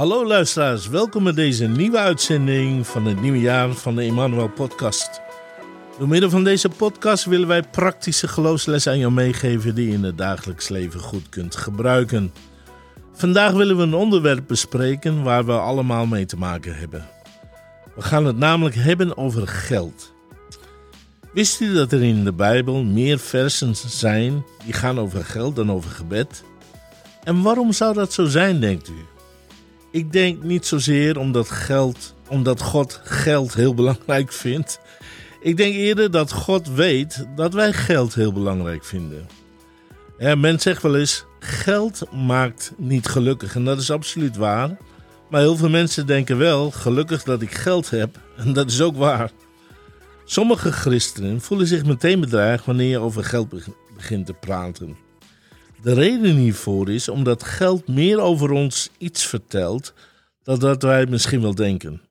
Hallo luisteraars, welkom bij deze nieuwe uitzending van het nieuwe jaar van de Emmanuel Podcast. Door middel van deze podcast willen wij praktische geloofslessen aan jou meegeven die je in het dagelijks leven goed kunt gebruiken. Vandaag willen we een onderwerp bespreken waar we allemaal mee te maken hebben. We gaan het namelijk hebben over geld. Wist u dat er in de Bijbel meer versen zijn die gaan over geld dan over gebed? En waarom zou dat zo zijn, denkt u? Ik denk niet zozeer omdat geld, omdat God geld heel belangrijk vindt. Ik denk eerder dat God weet dat wij geld heel belangrijk vinden. Ja, men zegt wel eens: geld maakt niet gelukkig. En dat is absoluut waar. Maar heel veel mensen denken wel: gelukkig dat ik geld heb. En dat is ook waar. Sommige christenen voelen zich meteen bedreigd wanneer je over geld begint te praten. De reden hiervoor is omdat geld meer over ons iets vertelt dan dat wij misschien wel denken.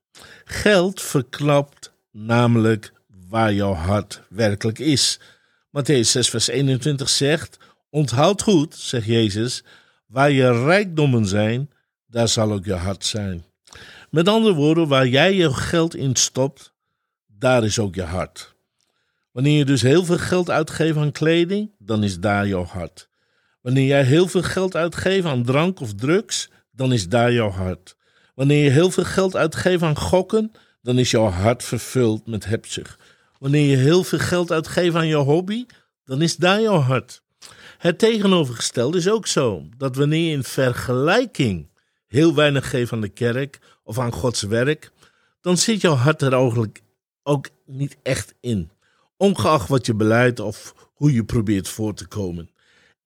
Geld verklapt namelijk waar jouw hart werkelijk is. Matthäus 6, vers 21 zegt: Onthoud goed, zegt Jezus, waar je rijkdommen zijn, daar zal ook je hart zijn. Met andere woorden, waar jij je geld in stopt, daar is ook je hart. Wanneer je dus heel veel geld uitgeeft aan kleding, dan is daar jouw hart. Wanneer jij heel veel geld uitgeeft aan drank of drugs, dan is daar jouw hart. Wanneer je heel veel geld uitgeeft aan gokken, dan is jouw hart vervuld met hebzucht. Wanneer je heel veel geld uitgeeft aan je hobby, dan is daar jouw hart. Het tegenovergestelde is ook zo, dat wanneer je in vergelijking heel weinig geeft aan de kerk of aan Gods werk, dan zit jouw hart er eigenlijk ook niet echt in. Ongeacht wat je beleid of hoe je probeert voor te komen.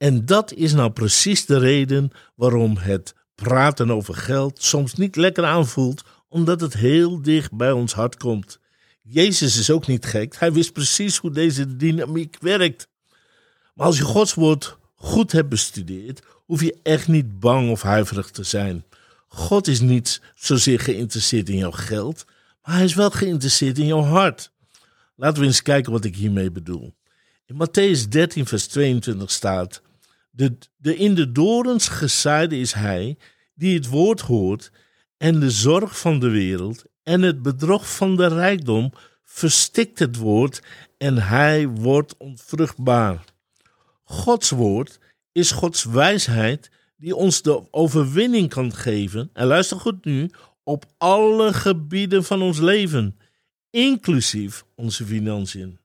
En dat is nou precies de reden waarom het praten over geld soms niet lekker aanvoelt, omdat het heel dicht bij ons hart komt. Jezus is ook niet gek. Hij wist precies hoe deze dynamiek werkt. Maar als je Gods woord goed hebt bestudeerd, hoef je echt niet bang of huiverig te zijn. God is niet zozeer geïnteresseerd in jouw geld, maar hij is wel geïnteresseerd in jouw hart. Laten we eens kijken wat ik hiermee bedoel. In Matthäus 13, vers 22 staat: de, de in de dorens gezaaide is hij die het woord hoort en de zorg van de wereld en het bedrog van de rijkdom verstikt het woord en hij wordt onvruchtbaar. Gods woord is Gods wijsheid die ons de overwinning kan geven, en luister goed nu, op alle gebieden van ons leven, inclusief onze financiën.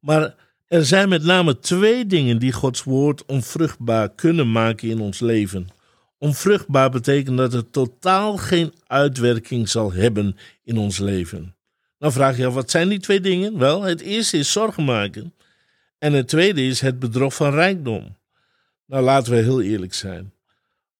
Maar er zijn met name twee dingen die Gods woord onvruchtbaar kunnen maken in ons leven. Onvruchtbaar betekent dat het totaal geen uitwerking zal hebben in ons leven. Dan vraag je af, wat zijn die twee dingen? Wel, het eerste is zorgen maken. En het tweede is het bedrog van rijkdom. Nou, laten we heel eerlijk zijn.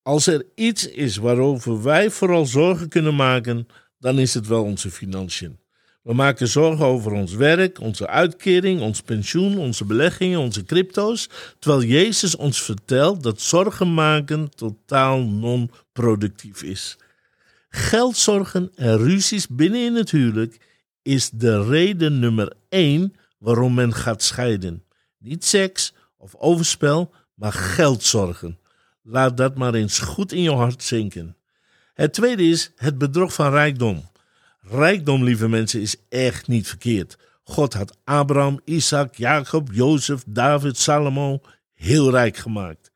Als er iets is waarover wij vooral zorgen kunnen maken, dan is het wel onze financiën. We maken zorgen over ons werk, onze uitkering, ons pensioen, onze beleggingen, onze crypto's, terwijl Jezus ons vertelt dat zorgen maken totaal non-productief is. Geldzorgen en ruzies binnen in het huwelijk is de reden nummer één waarom men gaat scheiden. Niet seks of overspel, maar geldzorgen. Laat dat maar eens goed in je hart zinken. Het tweede is het bedrog van rijkdom. Rijkdom, lieve mensen, is echt niet verkeerd. God had Abraham, Isaac, Jacob, Jozef, David, Salomo heel rijk gemaakt.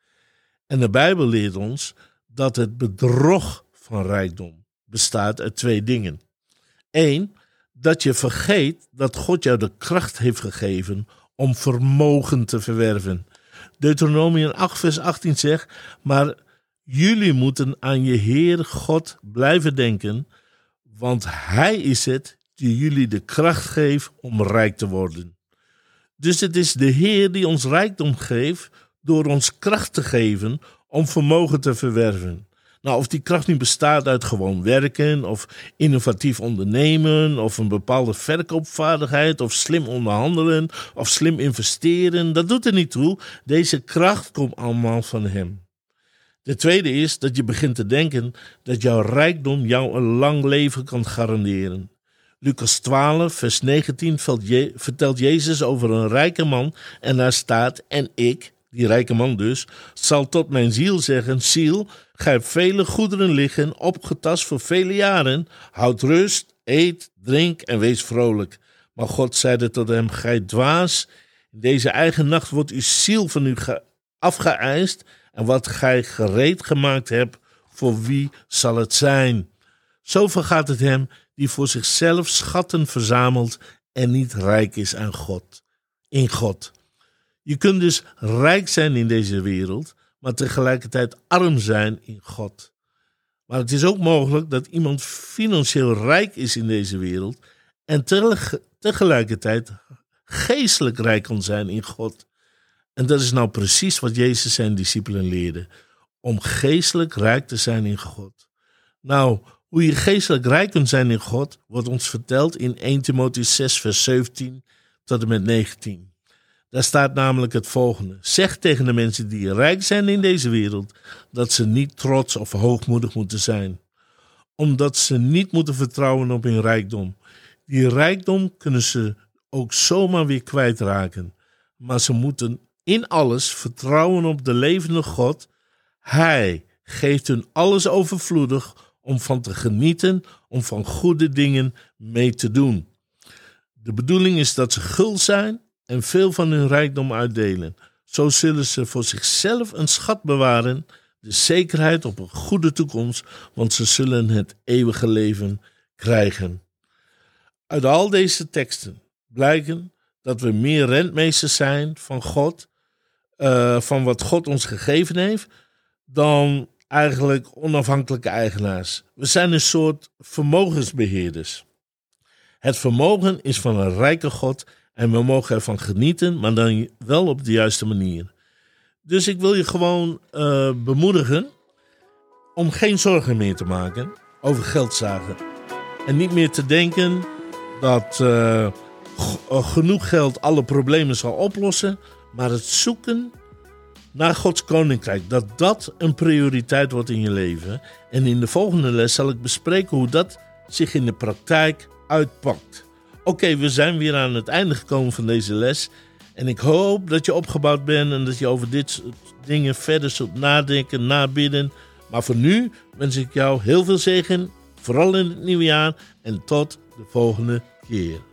En de Bijbel leert ons dat het bedrog van rijkdom bestaat uit twee dingen. Eén, dat je vergeet dat God jou de kracht heeft gegeven om vermogen te verwerven. Deuteronomium 8, vers 18 zegt: Maar jullie moeten aan je Heer God blijven denken want Hij is het die jullie de kracht geeft om rijk te worden. Dus het is de Heer die ons rijkdom geeft door ons kracht te geven om vermogen te verwerven. Nou, of die kracht nu bestaat uit gewoon werken, of innovatief ondernemen, of een bepaalde verkoopvaardigheid, of slim onderhandelen, of slim investeren, dat doet er niet toe. Deze kracht komt allemaal van Hem. De tweede is dat je begint te denken dat jouw rijkdom jou een lang leven kan garanderen. Lucas 12, vers 19 vertelt Jezus over een rijke man en daar staat: En ik, die rijke man dus, zal tot mijn ziel zeggen: Ziel, gij hebt vele goederen liggen, opgetast voor vele jaren. Houd rust, eet, drink en wees vrolijk. Maar God zeide tot hem: Gij dwaas, in deze eigen nacht wordt uw ziel van u afgeëist. En wat gij gereed gemaakt hebt, voor wie zal het zijn? Zo vergaat het hem die voor zichzelf schatten verzamelt en niet rijk is aan God. In God. Je kunt dus rijk zijn in deze wereld, maar tegelijkertijd arm zijn in God. Maar het is ook mogelijk dat iemand financieel rijk is in deze wereld en tegelijkertijd geestelijk rijk kan zijn in God. En dat is nou precies wat Jezus zijn discipelen leerde: om geestelijk rijk te zijn in God. Nou, hoe je geestelijk rijk kunt zijn in God, wordt ons verteld in 1 Timotheüs 6, vers 17 tot en met 19. Daar staat namelijk het volgende: Zeg tegen de mensen die rijk zijn in deze wereld dat ze niet trots of hoogmoedig moeten zijn, omdat ze niet moeten vertrouwen op hun rijkdom. Die rijkdom kunnen ze ook zomaar weer kwijtraken, maar ze moeten in alles vertrouwen op de levende God. Hij geeft hun alles overvloedig om van te genieten, om van goede dingen mee te doen. De bedoeling is dat ze gul zijn en veel van hun rijkdom uitdelen. Zo zullen ze voor zichzelf een schat bewaren, de zekerheid op een goede toekomst, want ze zullen het eeuwige leven krijgen. Uit al deze teksten blijken dat we meer rentmeesters zijn van God, uh, van wat God ons gegeven heeft, dan eigenlijk onafhankelijke eigenaars. We zijn een soort vermogensbeheerders. Het vermogen is van een rijke God en we mogen ervan genieten, maar dan wel op de juiste manier. Dus ik wil je gewoon uh, bemoedigen om geen zorgen meer te maken over geldzaken. En niet meer te denken dat uh, genoeg geld alle problemen zal oplossen, maar het zoeken naar Gods koninkrijk, dat dat een prioriteit wordt in je leven. En in de volgende les zal ik bespreken hoe dat zich in de praktijk uitpakt. Oké, we zijn weer aan het einde gekomen van deze les. En ik hoop dat je opgebouwd bent en dat je over dit soort dingen verder zult nadenken, nabidden. Maar voor nu wens ik jou heel veel zegen, vooral in het nieuwe jaar. En tot de volgende keer.